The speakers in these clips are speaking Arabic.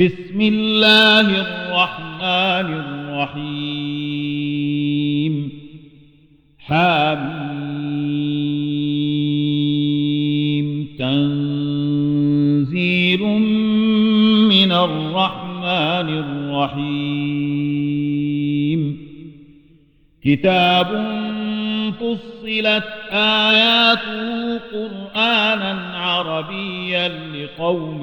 بسم الله الرحمن الرحيم. حميم. تنزيل من الرحمن الرحيم. كتاب فصلت آياته قرآنا عربيا لقوم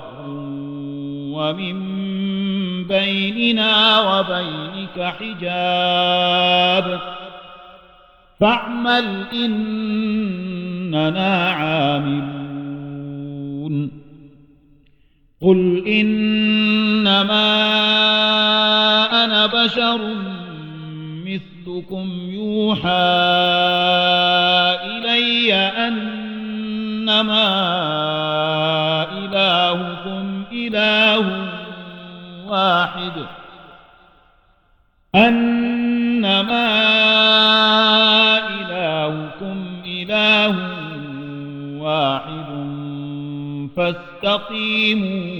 ومن بيننا وبينك حجاب. فاعمل إننا عاملون. قل إنما أنا بشر مثلكم يوحى إلي أنما إلهكم إله واحد أنما إلهكم إله واحد فاستقيموا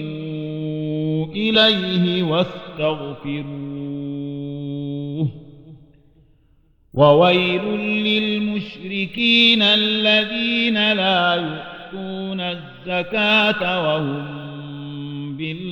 إليه واستغفروه وويل للمشركين الذين لا يؤتون الزكاة وهم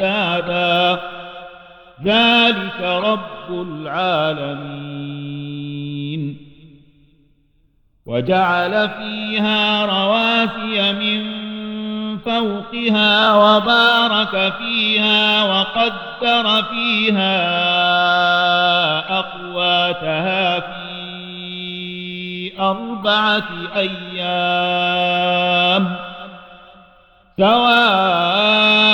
أندادا ذلك رب العالمين. وجعل فيها رواسي من فوقها وبارك فيها وقدر فيها أقواتها في أربعة أيام. سواء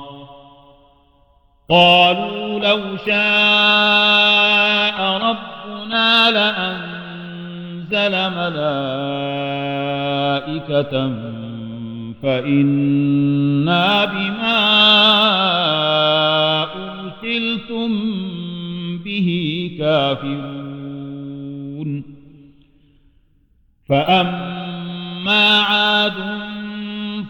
قالوا لو شاء ربنا لأنزل ملائكة فإنا بما أرسلتم به كافرون فأما عاد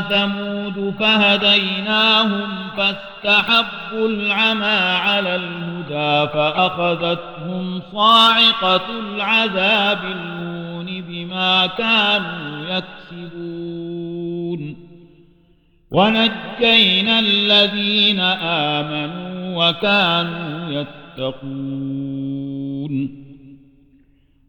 ثمود فهديناهم فاستحبوا العمى على الهدى فأخذتهم صاعقة العذاب الهون بما كانوا يكسبون. ونجينا الذين آمنوا وكانوا يتقون.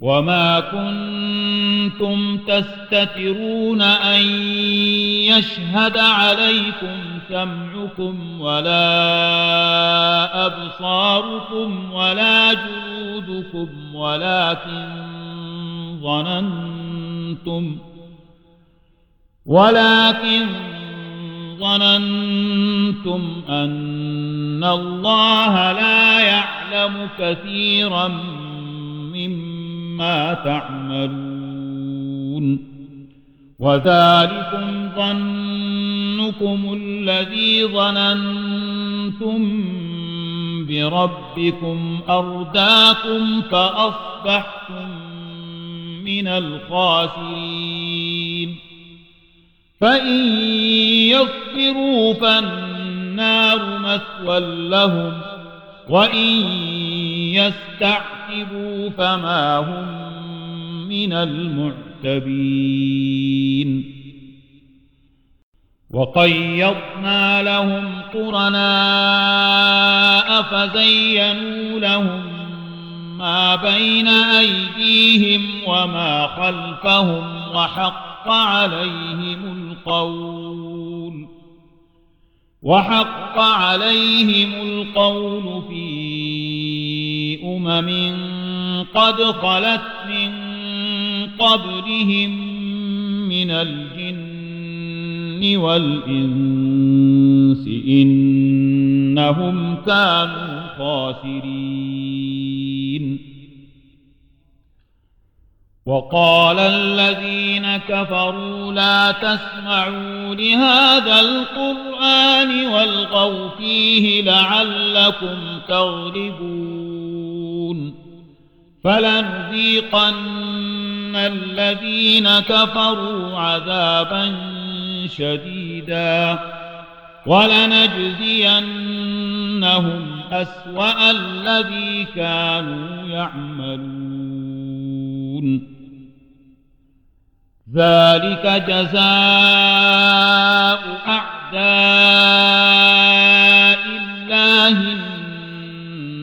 وما كنتم تستترون أن يشهد عليكم سمعكم ولا أبصاركم ولا جلودكم ولكن ظننتم ولكن ظننتم أن الله لا يعلم كثيرا مما تعملون وذلكم ظنكم الذي ظننتم بربكم أرداكم فأصبحتم من الخاسرين فإن يصبروا فالنار مثوى لهم وإن يستعتبوا فما هم من المعتبين. وقيضنا لهم قرناء فزينوا لهم ما بين أيديهم وما خلفهم وحق عليهم القول وحق عليهم القول في أمم قد خلت من قبلهم من الجن والإنس إنهم كانوا خاسرين. وقال الذين كفروا لا تسمعوا لهذا القرآن والغوا فيه لعلكم تغلبون. فلنذيقن الذين كفروا عذابا شديدا ولنجزينهم أسوأ الذي كانوا يعملون. ذلك جزاء أعداء الله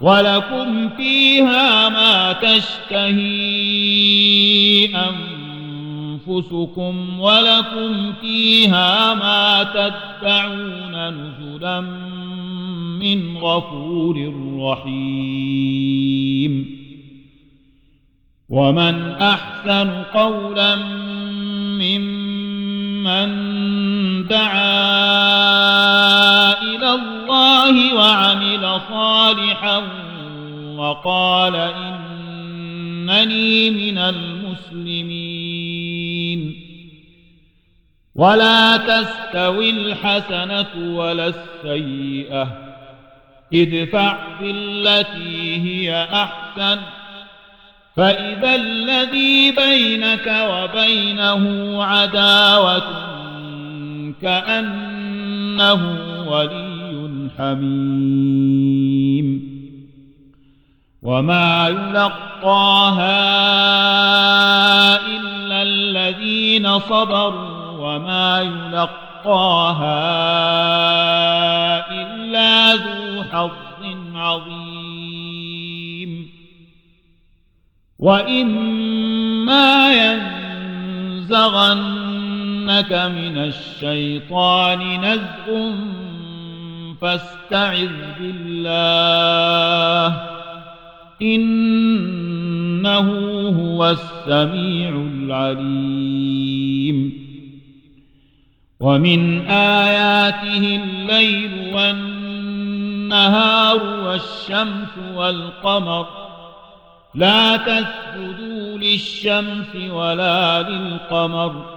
ولكم فيها ما تشتهي أنفسكم ولكم فيها ما تدعون نزلا من غفور رحيم. ومن أحسن قولا ممن دعا إلى الله وعمل صالحا وقال إنني من المسلمين. ولا تستوي الحسنة ولا السيئة. ادفع بالتي هي أحسن. فإذا الذي بينك وبينه عداوة كأنه ولي حميم. وما يلقاها إلا الذين صبروا وما يلقاها إلا ذو حظ عظيم. وإما ينزغنك من الشيطان نزغ فاستعذ بالله. إنه هو السميع العليم. ومن آياته الليل والنهار والشمس والقمر. لا تسجدوا للشمس ولا للقمر.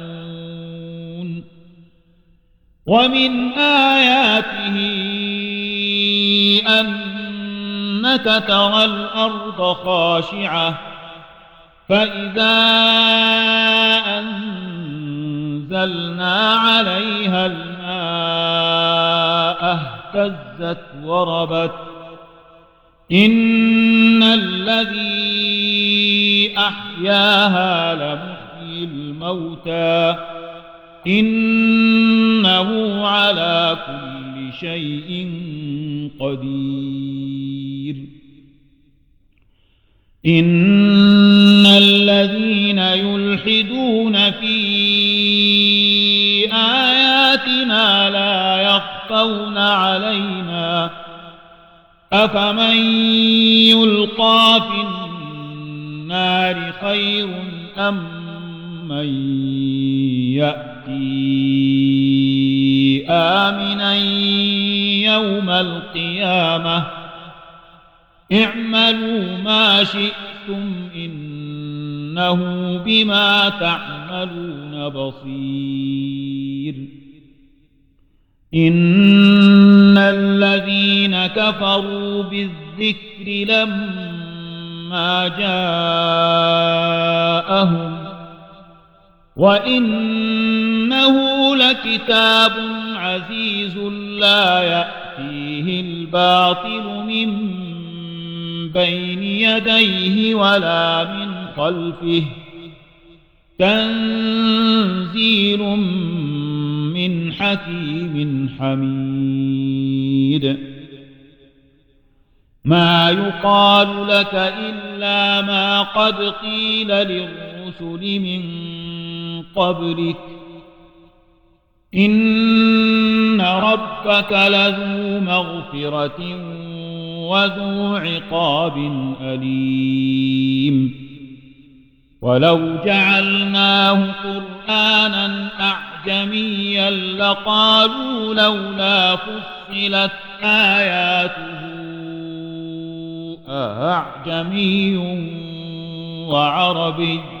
ومن آياته أنك ترى الأرض خاشعة فإذا أنزلنا عليها الماء اهتزت وربت. إن الذي أحياها لمحيي الموتى. إنه على كل شيء قدير. إن الذين يلحدون في آياتنا لا يخفون علينا. أفمن يلقى في النار خير أم من يأتي آمنا يوم القيامة اعملوا ما شئتم إنه بما تعملون بصير إن الذين كفروا بالذكر لما جاءهم وإنه لكتاب عزيز لا يأتيه الباطل من بين يديه ولا من خلفه تنزيل من حكيم حميد ما يقال لك إلا ما قد قيل للرسل من قبلك. إن ربك لذو مغفرة وذو عقاب أليم. ولو جعلناه قرآنا أعجميا لقالوا لولا فصلت آياته أعجمي وعربي.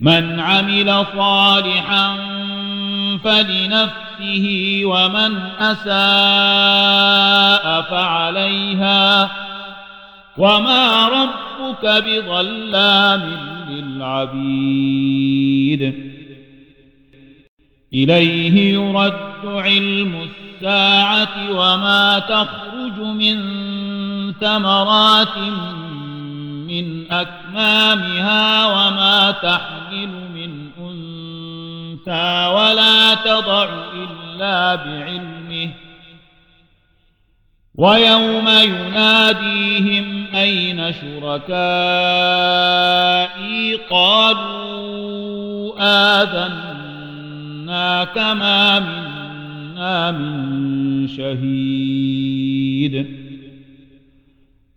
من عمل صالحا فلنفسه ومن أساء فعليها وما ربك بظلام للعبيد. إليه يرد علم الساعة وما تخرج من ثمرات من أكمامها وما تحمل من أنثى ولا تضع إلا بعلمه. ويوم يناديهم أين شركائي؟ قالوا آذنا كما منا من شهيد.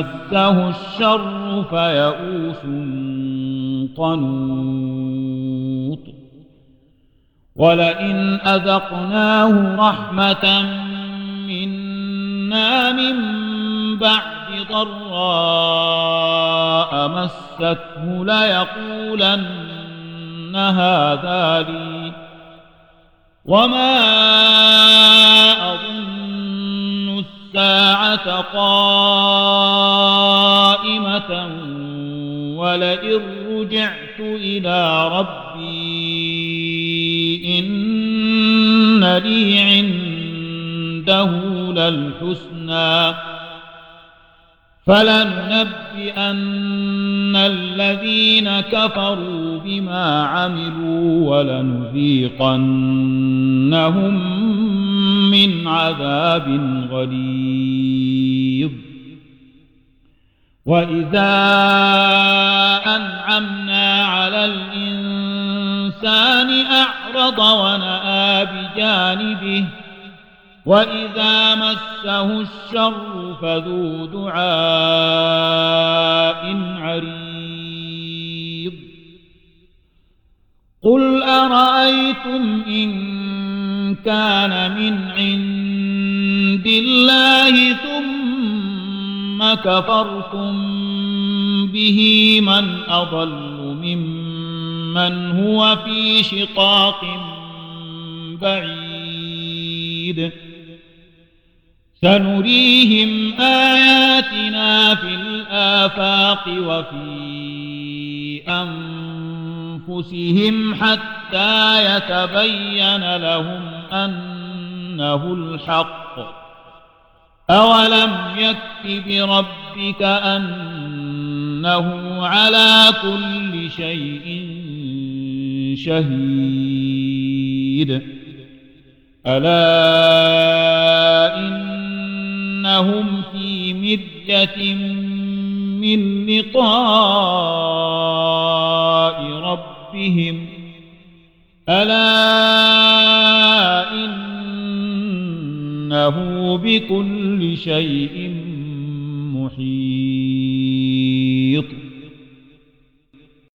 مسه الشر فيئوس قنوط ولئن أذقناه رحمة منا من بعد ضراء مسته ليقولن هذا لي وما أظن الساعة قائمة ولئن رجعت إلى ربي إن لي عنده للحسنى فلننبئن الذين كفروا بما عملوا ولنذيقنهم من عذاب غليظ. وإذا أنعمنا على الإنسان أعرض ونأى بجانبه وإذا مسه الشر فذو دعاء عريض. قل أرأيتم إن كان من عند الله ثم كفرتم به من أضل ممن هو في شقاق بعيد. سنريهم آياتنا في الآفاق وفي أنفسهم حتى يتبين لهم أنه الحق. أولم يكف بربك أنه على كل شيء شهيد. ألا إنهم في مرية من لقاء ربهم ألا إنه بكل شيء